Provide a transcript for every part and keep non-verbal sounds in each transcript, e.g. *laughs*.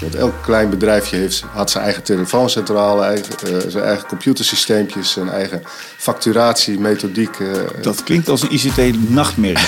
Want elk klein bedrijfje heeft, had zijn eigen telefooncentrale, eigen, uh, zijn eigen computersysteempjes, zijn eigen facturatie, methodiek. Uh, dat klinkt als een ICT-nachtmerrie.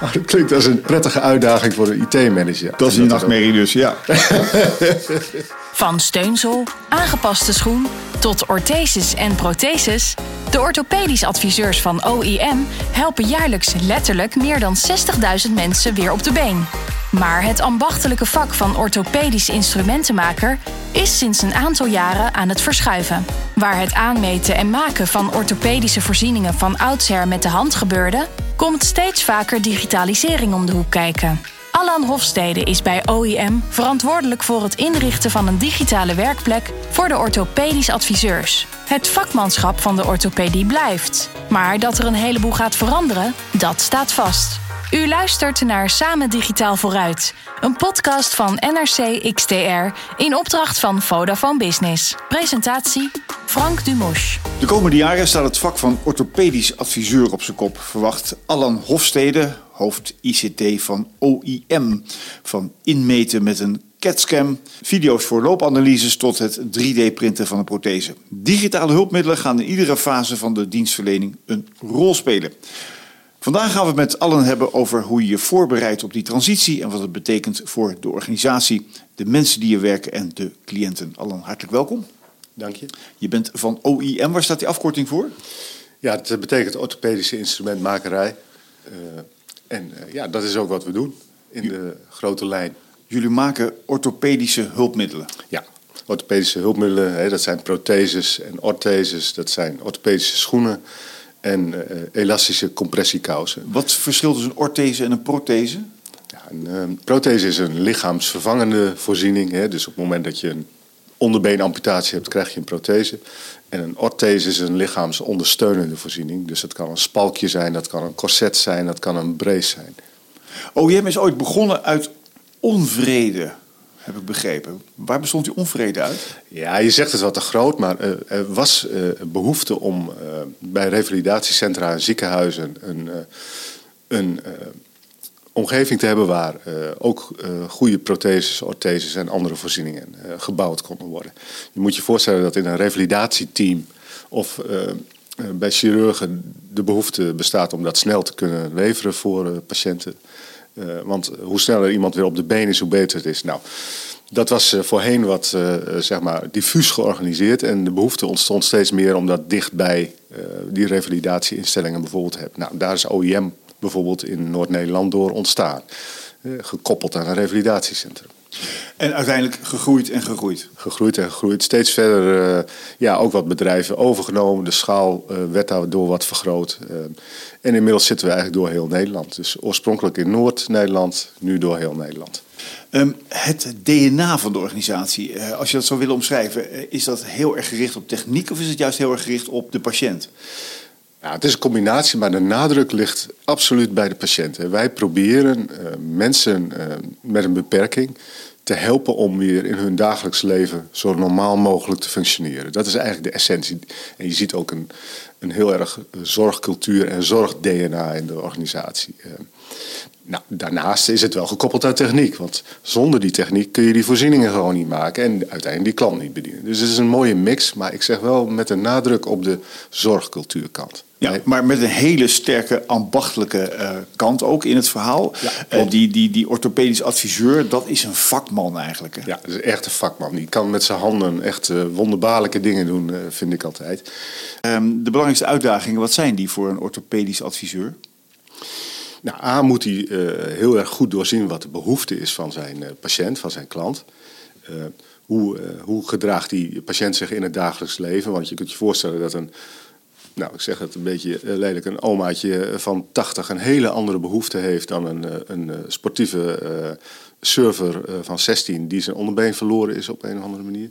nou, *laughs* dat klinkt als een prettige uitdaging voor een IT-manager. Dat is een nachtmerrie dus, ja. *laughs* Van steunzel, aangepaste schoen tot ortheses en protheses. De orthopedisch adviseurs van OIM helpen jaarlijks letterlijk meer dan 60.000 mensen weer op de been. Maar het ambachtelijke vak van orthopedisch instrumentenmaker is sinds een aantal jaren aan het verschuiven. Waar het aanmeten en maken van orthopedische voorzieningen van oudsher met de hand gebeurde, komt steeds vaker digitalisering om de hoek kijken. Allan Hofstede is bij OIM verantwoordelijk voor het inrichten van een digitale werkplek voor de orthopedisch adviseurs. Het vakmanschap van de orthopedie blijft. Maar dat er een heleboel gaat veranderen, dat staat vast. U luistert naar Samen Digitaal Vooruit, een podcast van NRC XTR in opdracht van Vodafone Business. Presentatie Frank Dumos. De komende jaren staat het vak van orthopedisch adviseur op zijn kop, verwacht Allan Hofstede, hoofd ICT van OIM. Van inmeten met een CAT-scan, video's voor loopanalyses tot het 3D-printen van een prothese. Digitale hulpmiddelen gaan in iedere fase van de dienstverlening een rol spelen. Vandaag gaan we het met allen hebben over hoe je je voorbereidt op die transitie en wat het betekent voor de organisatie, de mensen die er werken en de cliënten. Allen, hartelijk welkom. Dank je. Je bent van OIM, waar staat die afkorting voor? Ja, het betekent orthopedische instrumentmakerij. Uh, en uh, ja, dat is ook wat we doen in de grote lijn. Jullie maken orthopedische hulpmiddelen? Ja, orthopedische hulpmiddelen, hè, dat zijn protheses en ortheses, dat zijn orthopedische schoenen en uh, elastische compressiekousen. Wat verschilt tussen een orthese en een prothese? Ja, een uh, prothese is een lichaamsvervangende voorziening. Hè, dus op het moment dat je een onderbeenamputatie hebt, krijg je een prothese. En een orthese is een lichaamsondersteunende voorziening. Dus dat kan een spalkje zijn, dat kan een corset zijn, dat kan een brace zijn. OIM is ooit begonnen uit onvrede, heb ik begrepen. Waar bestond die onvrede uit? Ja, je zegt het wat te groot, maar uh, er was uh, behoefte om uh, bij revalidatiecentra en ziekenhuizen een, een omgeving te hebben waar ook goede protheses, ortheses en andere voorzieningen gebouwd konden worden. Je moet je voorstellen dat in een revalidatieteam of bij chirurgen de behoefte bestaat om dat snel te kunnen leveren voor patiënten. Uh, want hoe sneller iemand weer op de been is, hoe beter het is. Nou, dat was uh, voorheen wat uh, zeg maar diffuus georganiseerd. En de behoefte ontstond steeds meer om dat dichtbij die revalidatieinstellingen bijvoorbeeld te hebben. Nou, daar is OIM bijvoorbeeld in Noord-Nederland door ontstaan. gekoppeld aan een revalidatiecentrum. En uiteindelijk gegroeid en gegroeid. Gegroeid en gegroeid. Steeds verder uh, ja, ook wat bedrijven overgenomen. De schaal uh, werd daardoor wat vergroot. Uh, en inmiddels zitten we eigenlijk door heel Nederland. Dus oorspronkelijk in Noord-Nederland, nu door heel Nederland. Um, het DNA van de organisatie, als je dat zou willen omschrijven, is dat heel erg gericht op techniek of is het juist heel erg gericht op de patiënt? Ja, het is een combinatie, maar de nadruk ligt absoluut bij de patiënt. Wij proberen mensen met een beperking te helpen om weer in hun dagelijks leven zo normaal mogelijk te functioneren. Dat is eigenlijk de essentie. En je ziet ook een, een heel erg zorgcultuur en zorg-DNA in de organisatie. Nou, daarnaast is het wel gekoppeld aan techniek. Want zonder die techniek kun je die voorzieningen gewoon niet maken en uiteindelijk die klant niet bedienen. Dus het is een mooie mix, maar ik zeg wel met een nadruk op de zorgcultuurkant. Ja, maar met een hele sterke ambachtelijke uh, kant ook in het verhaal. Ja, uh, die, die, die orthopedisch adviseur, dat is een vakman eigenlijk. Hè? Ja, dat is echt een vakman. Die kan met zijn handen echt uh, wonderbaarlijke dingen doen, vind ik altijd. Um, de belangrijkste uitdagingen, wat zijn die voor een orthopedisch adviseur? Nou, A moet hij heel erg goed doorzien wat de behoefte is van zijn patiënt, van zijn klant. hoe, hoe gedraagt die patiënt zich in het dagelijks leven? Want je kunt je voorstellen dat een nou, ik zeg het een beetje lelijk, een omaatje van 80 een hele andere behoefte heeft dan een, een sportieve uh, server van 16 die zijn onderbeen verloren is op een of andere manier.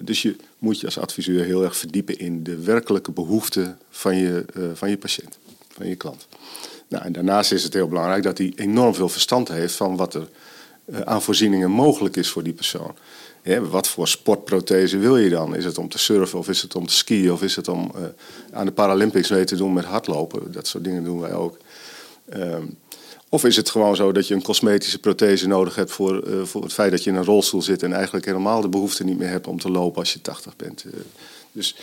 Dus je moet je als adviseur heel erg verdiepen in de werkelijke behoeften van je, van je patiënt, van je klant. Nou, en daarnaast is het heel belangrijk dat hij enorm veel verstand heeft van wat er aan voorzieningen mogelijk is voor die persoon. Wat voor sportprothese wil je dan? Is het om te surfen of is het om te skiën of is het om uh, aan de Paralympics mee te doen met hardlopen? Dat soort dingen doen wij ook. Um, Of is het gewoon zo dat je een cosmetische prothese nodig hebt voor, uh, voor het feit dat je in een rolstoel zit en eigenlijk helemaal de behoefte niet meer hebt om te lopen als je 80 bent. Uh, dus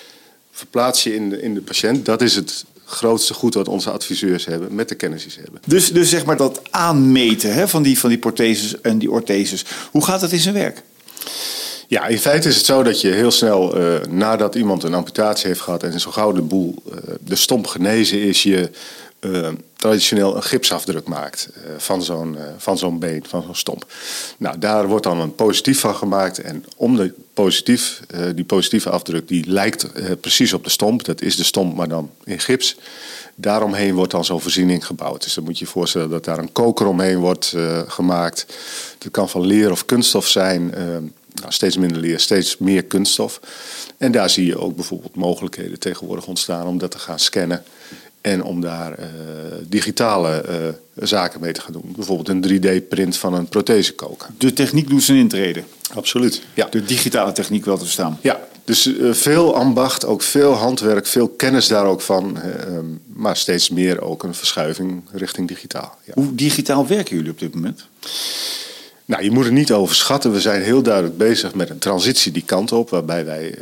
verplaats je in de, in de patiënt, dat is het grootste goed wat onze adviseurs hebben, met de kennis die ze hebben. Dus, dus zeg maar dat aanmeten hè, van, die, van die protheses en die ortheses, hoe gaat dat in zijn werk? Ja, in feite is het zo dat je heel snel uh, nadat iemand een amputatie heeft gehad en zo gauw de boel, uh, de stomp genezen is, je uh, traditioneel een gipsafdruk maakt van zo'n van zo'n been, van zo'n stomp. Nou, daar wordt dan een positief van gemaakt en om de positief, die positieve afdruk, die lijkt precies op de stomp. Dat is de stomp, maar dan in gips. Daaromheen wordt dan zo'n voorziening gebouwd. Dus dan moet je je voorstellen dat daar een koker omheen wordt gemaakt. Dat kan van leer of kunststof zijn nou, steeds minder leer, steeds meer kunststof. En daar zie je ook bijvoorbeeld mogelijkheden tegenwoordig ontstaan om dat te gaan scannen. En om daar uh, digitale uh, zaken mee te gaan doen. Bijvoorbeeld een 3D-print van een prothesekoker. De techniek doet zijn intrede. Absoluut. Ja. De digitale techniek wel te verstaan. Ja, dus uh, veel ambacht, ook veel handwerk, veel kennis daar ook van. Ehm, maar steeds meer ook een verschuiving richting digitaal. Ja. Hoe digitaal werken jullie op dit moment? Nou, je moet het niet overschatten. We zijn heel duidelijk bezig met een transitie die kant op, waarbij wij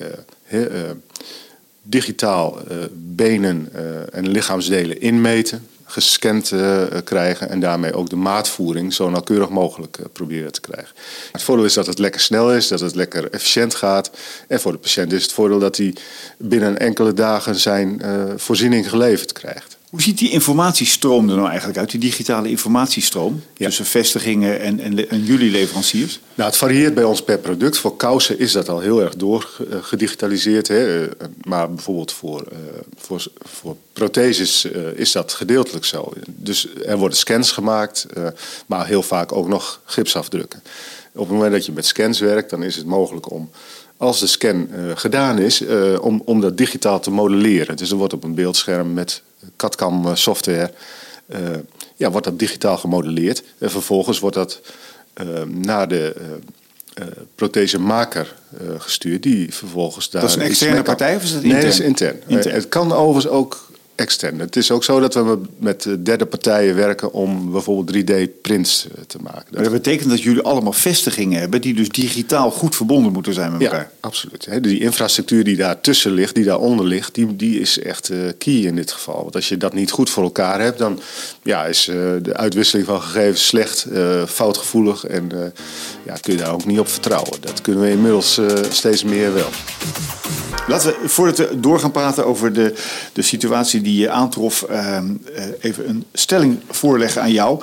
uh, uh, digitaal uh, benen en lichaamsdelen inmeten, gescand krijgen en daarmee ook de maatvoering zo nauwkeurig mogelijk proberen te krijgen. Het voordeel is dat het lekker snel is, dat het lekker efficiënt gaat. En voor de patiënt is het voordeel dat hij binnen enkele dagen zijn voorziening geleverd krijgt. Hoe ziet die informatiestroom er nou eigenlijk uit, die digitale informatiestroom tussen vestigingen en, en, en, jullie leveranciers? Nou, het varieert bij ons per product. Voor kousen is dat al heel erg doorgedigitaliseerd. Hè. Maar bijvoorbeeld voor, uh, voor, voor protheses uh, is dat gedeeltelijk zo. Dus er worden scans gemaakt, uh, maar heel vaak ook nog gipsafdrukken. Op het moment dat je met scans werkt, dan is het mogelijk om als de scan uh, gedaan is, uh, om, om dat digitaal te modelleren. Dus er wordt op een beeldscherm met CAD-CAM software, uh, ja, wordt dat digitaal gemodelleerd. En vervolgens wordt dat naar de prothesemaker gestuurd, die vervolgens daar... Dat is een externe partij of is dat intern? Nee, dat is intern. intern. Het kan overigens ook extern. Het is ook zo dat we met derde partijen werken om bijvoorbeeld 3D-prints eh, te maken. Maar dat betekent dat jullie allemaal vestigingen hebben die dus digitaal goed verbonden moeten zijn met elkaar. Ja, absoluut. Die infrastructuur die daartussen ligt, die daaronder ligt, die, die is echt uh, key in dit geval. Want als je dat niet goed voor elkaar hebt, dan ja, is uh, de uitwisseling van gegevens slecht, foutgevoelig en ja, kun je daar ook niet op vertrouwen. Dat kunnen we inmiddels steeds meer wel. Laten we, voordat we door gaan praten over de, de situatie die je aantrof, uh, even een stelling voorleggen aan jou.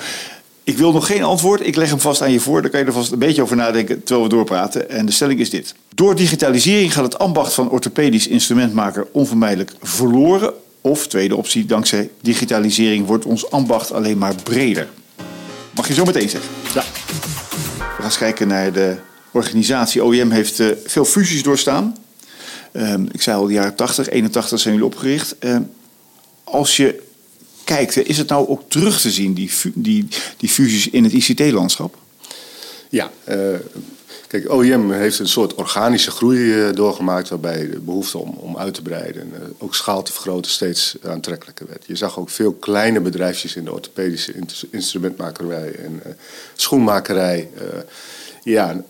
Ik wil nog geen antwoord, ik leg hem vast aan je voor. Daar kan je er vast een beetje over nadenken terwijl we doorpraten. En de stelling is dit. Door digitalisering gaat het ambacht van orthopedisch instrumentmaker onvermijdelijk verloren. Of, tweede optie, dankzij digitalisering wordt ons ambacht alleen maar breder. Mag je zo meteen zeggen? Ja. We gaan eens kijken naar de organisatie. OEM heeft uh, veel fusies doorstaan. Um, ik zei al, de jaren 80, 81 zijn jullie opgericht. Als je kijkt, is het nou ook terug te zien, die, die, die fusies in het ICT-landschap? Ja, uh, kijk, OEM heeft een soort organische groei uh, doorgemaakt... waarbij de behoefte om, om uit te breiden en uh, ook schaal te vergroten steeds aantrekkelijker werd. Je zag ook veel kleine bedrijfjes in de orthopedische instrumentmakerij en schoenmakerij... ja,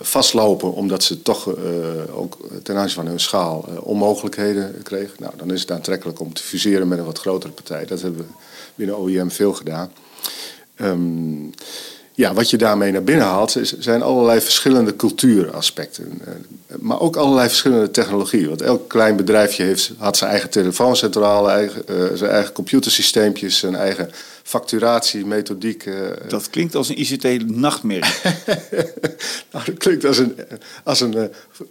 vastlopen omdat ze toch uh, ook ten aanzien van hun schaal uh, onmogelijkheden kregen. Nou, dan is het aantrekkelijk om te fuseren met een wat grotere partij. Dat hebben we binnen OEM veel gedaan. Um, ja, wat je daarmee naar binnen haalt, zijn allerlei verschillende cultuuraspecten. Maar ook allerlei verschillende technologieën. Want elk klein bedrijfje heeft, had zijn eigen telefooncentrale, eigen, uh, zijn eigen computersysteempjes, zijn eigen facturatiemethodiek. Uh, dat klinkt als een ICT-nachtmerrie. *laughs* nou, dat klinkt als een, als een uh,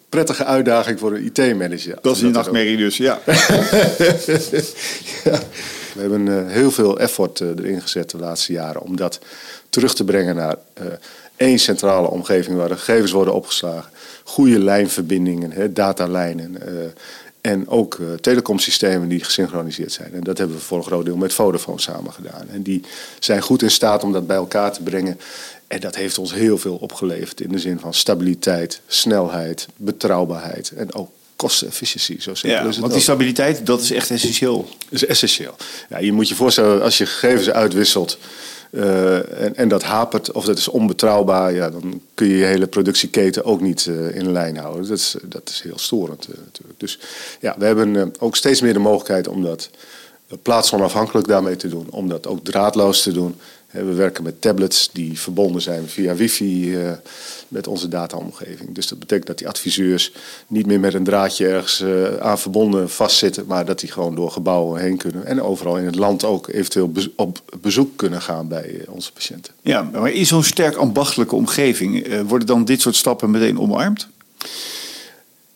prettige uitdaging voor een IT-manager. Dat is een nachtmerrie dus, ja. *laughs* *laughs* ja. We hebben heel veel effort erin gezet de laatste jaren om dat terug te brengen naar uh, één centrale omgeving waar de gegevens worden opgeslagen. Goede lijnverbindingen, datalijnen. En ook telecomsystemen die gesynchroniseerd zijn. En dat hebben we voor een groot deel met Vodafone samen gedaan. En die zijn goed in staat om dat bij elkaar te brengen. En dat heeft ons heel veel opgeleverd in de zin van stabiliteit, snelheid, betrouwbaarheid en ook kostenefficiëntie. Zo simpel Ja, is het want die stabiliteit, dat is echt essentieel. Dat is essentieel. Ja, je moet je voorstellen, als je gegevens uitwisselt eh, en, en dat hapert of dat is onbetrouwbaar, ja, dan kun je je hele productieketen ook niet eh, in lijn houden. Dat is, dat is heel storend eh, natuurlijk. Dus ja, we hebben ook steeds meer de mogelijkheid om dat plaatsonafhankelijk daarmee te doen, om dat ook draadloos te doen. We werken met tablets die verbonden zijn via wifi eh, met onze dataomgeving. Dus dat betekent dat die adviseurs niet meer met een draadje ergens eh, aan verbonden vastzitten, maar dat die gewoon door gebouwen heen kunnen. En overal in het land ook eventueel op bezoek kunnen gaan bij eh, onze patiënten. Ja, maar in zo'n sterk ambachtelijke omgeving worden dan dit soort stappen meteen omarmd?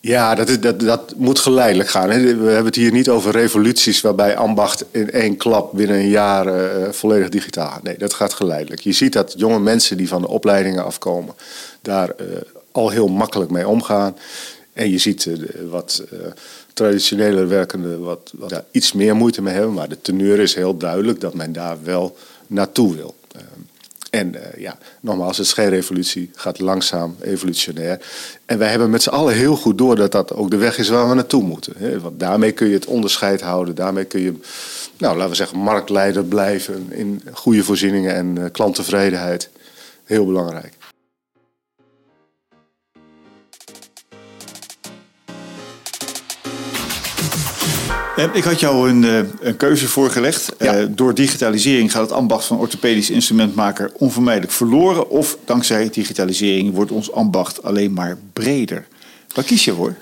Ja, dat, is, dat, dat moet geleidelijk gaan. We hebben het hier niet over revoluties waarbij ambacht in één klap binnen een jaar eh, volledig digitaal gaat. Nee, dat gaat geleidelijk. Je ziet dat jonge mensen die van de opleidingen afkomen daar eh, al heel makkelijk mee omgaan. En je ziet eh, wat uh, traditioneler werkende wat, wat daar iets meer moeite mee hebben. Maar de teneur is heel duidelijk dat men daar wel naartoe wil. En uh, ja, nogmaals, het is geen revolutie, gaat langzaam, evolutionair. En wij hebben met z'n allen heel goed door dat dat ook de weg is waar we naartoe moeten. Hè? Want daarmee kun je het onderscheid houden, daarmee kun je, nou, laten we zeggen, marktleider blijven in goede voorzieningen en uh, klanttevredenheid. Heel belangrijk. Ik had jou een, een keuze voorgelegd. Ja. Uh, door digitalisering gaat het ambacht van orthopedisch instrumentmaker onvermijdelijk verloren. Of dankzij digitalisering wordt ons ambacht alleen maar breder. Waar kies je voor?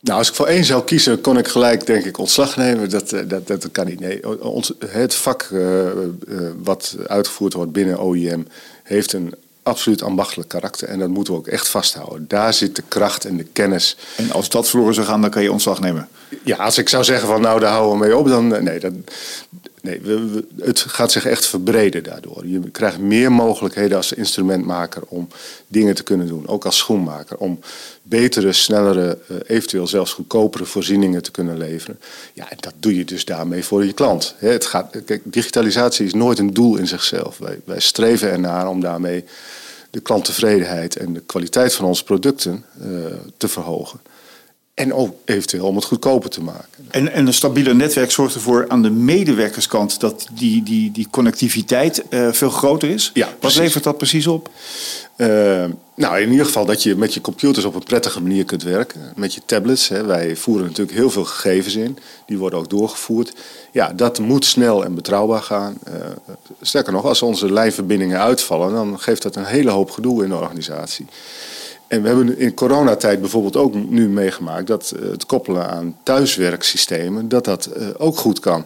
Nou, als ik voor één zou kiezen, kon ik gelijk, denk ik, ontslag nemen. Dat, dat, dat kan niet. Nee, ons, het vak uh, uh, wat uitgevoerd wordt binnen OIM heeft een absoluut ambachtelijk karakter. En dat moeten we ook echt vasthouden. Daar zit de kracht en de kennis. En als dat verloren zou gaan, dan kan je ontslag nemen? Ja, als ik zou zeggen van nou, daar houden we mee op, dan nee, dat, nee het gaat zich echt verbreden daardoor. Je krijgt meer mogelijkheden als instrumentmaker om dingen te kunnen doen. Ook als schoenmaker. Om betere, snellere, eventueel zelfs goedkopere voorzieningen te kunnen leveren. Ja, en dat doe je dus daarmee voor je klant. Het gaat, kijk, digitalisatie is nooit een doel in zichzelf. Wij, streven ernaar om daarmee de klanttevredenheid en de kwaliteit van onze producten uh, te verhogen. En ook eventueel om het goedkoper te maken. En, en een stabiele netwerk zorgt ervoor aan de medewerkerskant dat die, die, die connectiviteit uh, veel groter is. Ja, Wat levert dat precies op? Uh, nou, in ieder geval dat je met je computers op een prettige manier kunt werken. Met je tablets. Hè. Wij voeren natuurlijk heel veel gegevens in. Die worden ook doorgevoerd. Ja, dat moet snel en betrouwbaar gaan. Uh, sterker nog, als onze lijnverbindingen uitvallen, dan geeft dat een hele hoop gedoe in de organisatie. En we hebben in coronatijd bijvoorbeeld ook nu meegemaakt dat het koppelen aan thuiswerksystemen, dat dat ook goed kan.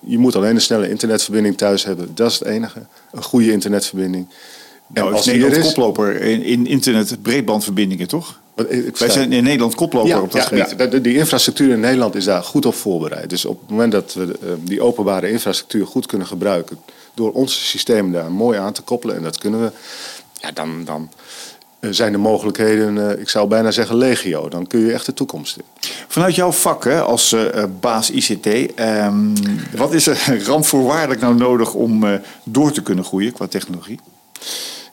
Je moet alleen een snelle internetverbinding thuis hebben, dat is het enige. Een goede internetverbinding. Nou, als Nederland is koploper in, in internet breedbandverbindingen, toch? Ik Wij zijn in Nederland koploper ja, op dat ja, gebied. Ja, die infrastructuur in Nederland is daar goed op voorbereid. Dus op het moment dat we die openbare infrastructuur goed kunnen gebruiken, door onze systemen daar mooi aan te koppelen, en dat kunnen we, ja, dan, dan zijn de mogelijkheden, ik zou bijna zeggen legio. Dan kun je echt de toekomst in. Vanuit jouw vak hè, als uh, baas ICT, um, wat is er *laughs* randvoorwaardelijk nou nodig om uh, door te kunnen groeien qua technologie?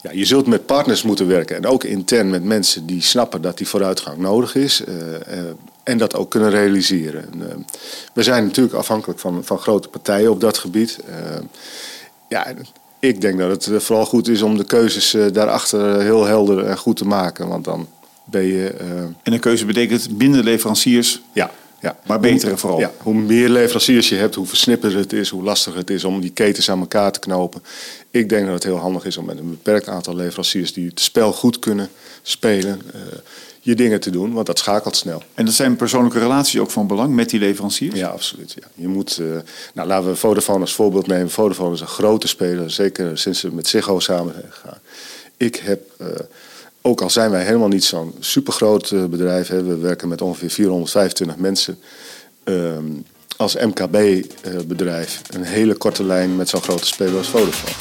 Ja, je zult met partners moeten werken en ook intern met mensen die snappen dat die vooruitgang nodig is uh, en dat ook kunnen realiseren. We zijn natuurlijk afhankelijk van, van grote partijen op dat gebied. ja, ik denk dat het vooral goed is om de keuzes daarachter heel helder en goed te maken, want dan ben je. en een keuze betekent minder leveranciers. Ja, ja. Maar betere vooral. Ja, hoe meer leveranciers je hebt, hoe versnipperd het is, hoe lastiger het is om die ketens aan elkaar te knopen. Ik denk dat het heel handig is om met een beperkt aantal leveranciers die het spel goed kunnen spelen, uh, je dingen te doen, want dat schakelt snel. En dat zijn persoonlijke relaties ook van belang met die leveranciers? Ja, absoluut. Ja. Je moet, uh, nou, laten we Vodafone als voorbeeld nemen. Vodafone is een grote speler, zeker sinds ze met Ziggo samen zijn gegaan. Ik heb. Uh, ook al zijn wij helemaal niet zo'n supergroot uh, bedrijf, hè, we werken met ongeveer 425 mensen. Uh, als MKB-bedrijf een hele korte lijn met zo'n grote speler als Vodafone.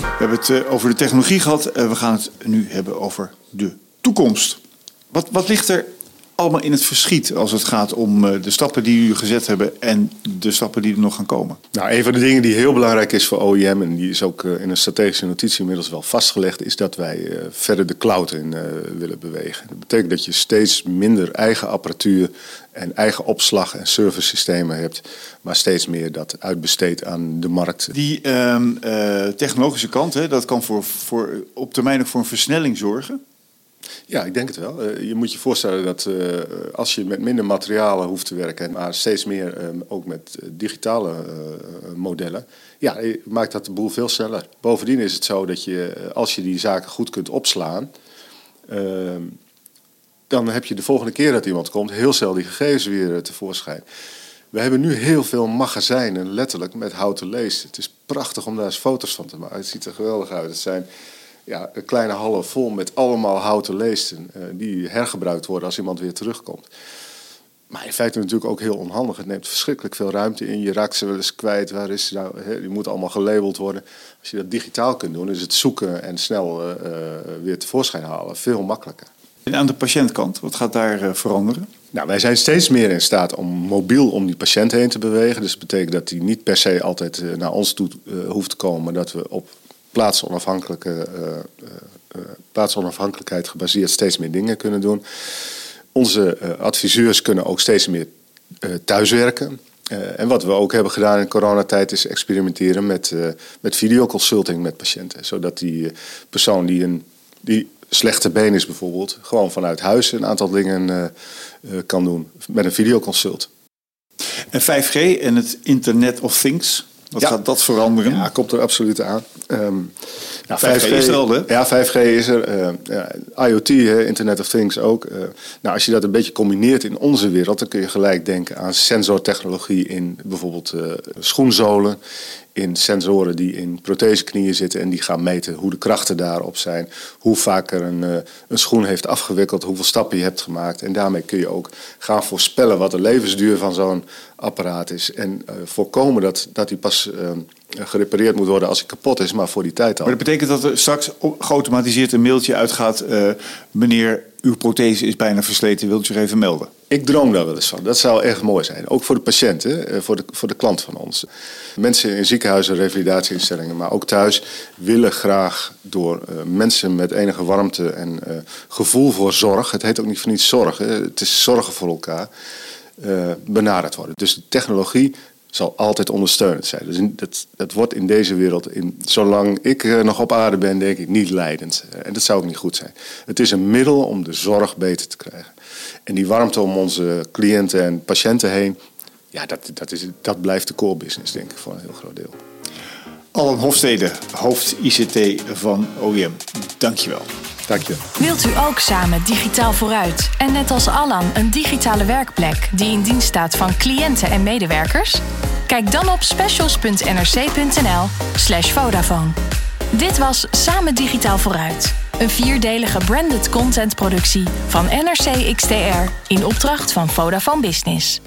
We hebben het over de technologie gehad. we gaan het nu hebben over de toekomst. Wat, wat ligt er allemaal in het verschiet als het gaat om eh, de stappen die jullie gezet hebben en de stappen die er nog gaan komen? Nou, een van de dingen die heel belangrijk is voor OEM, en die is ook eh, in een strategische notitie inmiddels wel vastgelegd, is dat wij eh, verder de cloud in willen bewegen. Dat betekent dat je steeds minder eigen apparatuur en eigen opslag- en servicesystemen hebt, maar steeds meer dat uitbesteedt aan de markt. Die ehm, technologische kant, hè, dat kan voor, voor, op termijn ook voor een versnelling zorgen. Ja, ik denk het wel. Eh, je moet je voorstellen dat uh, als je met minder materialen hoeft te werken, maar steeds meer uh, ook met digitale modellen, ja, maakt dat de boel veel sneller. Bovendien is het zo dat je, als je die zaken goed kunt opslaan, ehm, dan heb je de volgende keer dat iemand komt heel snel die gegevens weer tevoorschijn. We hebben nu heel veel magazijnen, letterlijk, met houten lees. Het is prachtig om daar eens foto's van te maken. Het ziet er geweldig uit. Het zijn ja, een kleine hallen vol met allemaal houten leesten uh, die hergebruikt worden als iemand weer terugkomt. Maar in feite natuurlijk ook heel onhandig. Het neemt verschrikkelijk veel ruimte in. Je raakt ze wel eens kwijt. Waar is nou? He, die moet allemaal gelabeld worden. Als je dat digitaal kunt doen, is het zoeken en snel uh, weer tevoorschijn halen veel makkelijker. En aan de patiëntkant, wat gaat daar veranderen? Nou, wij zijn steeds meer in staat om mobiel om die patiënt heen te bewegen. Dus dat betekent dat hij niet per se altijd naar ons toe hoeft te komen, dat we op plaatsonafhankelijke, uh, uh, plaatsonafhankelijkheid gebaseerd steeds meer dingen kunnen doen. Onze adviseurs kunnen ook steeds meer thuiswerken. en wat we ook hebben gedaan in coronatijd is experimenteren met, met videoconsulting met patiënten. Zodat die persoon die een die slechte been is bijvoorbeeld, gewoon vanuit huis een aantal dingen kan doen met een videoconsult. En 5G en het Internet of Things, wat gaat dat veranderen? Ja, komt er absoluut aan. Um, ja, 5G, is er al, hè? Ja, 5G is er. Uh, ja, IoT, Internet of Things ook. Uh, nou, als je dat een beetje combineert in onze wereld... dan kun je gelijk denken aan sensortechnologie in bijvoorbeeld uh, schoenzolen in sensoren die in prothese zitten en die gaan meten hoe de krachten daarop zijn, hoe vaak er een, uh, een schoen heeft afgewikkeld, hoeveel stappen je hebt gemaakt. En daarmee kun je ook gaan voorspellen wat de levensduur van zo'n apparaat is. En uh, voorkomen dat, dat die pas uh, gerepareerd moet worden als hij kapot is, maar voor die tijd al. Maar dat betekent dat er straks geautomatiseerd een mailtje uitgaat, meneer uw prothese is bijna versleten, wilt u even melden? Ik droom daar wel eens van. Dat zou echt mooi zijn. Ook voor de patiënten, eh, voor de, voor de klant van ons. Mensen in ziekenhuizen, revalidatieinstellingen, maar ook thuis willen graag door uh, mensen met enige warmte en uh, gevoel voor zorg. Het heet ook niet voor niets zorg, hè. het is zorgen voor elkaar. Uh, benaderd worden. Dus de technologie zal altijd ondersteunend zijn. Dus dat, dat wordt in deze wereld, in, zolang ik uh, nog op aarde ben, denk ik niet leidend. Uh, en dat zou ook niet goed zijn. Het is een middel om de zorg beter te krijgen. En die warmte om onze cliënten en patiënten heen, ja, dat, dat, is, dat blijft de core business, denk ik, voor een heel groot deel. Allen Hofstede, hoofd ICT van OEM. Dankjewel. Dank. Wilt u ook samen digitaal vooruit en net als Allan een digitale werkplek die in dienst staat van cliënten en medewerkers? Kijk dan op specials.nrc.nl/slash Vodafone. Dit was Samen Digitaal Vooruit. Een vierdelige branded contentproductie van NRC XTR in opdracht van Vodafone Business.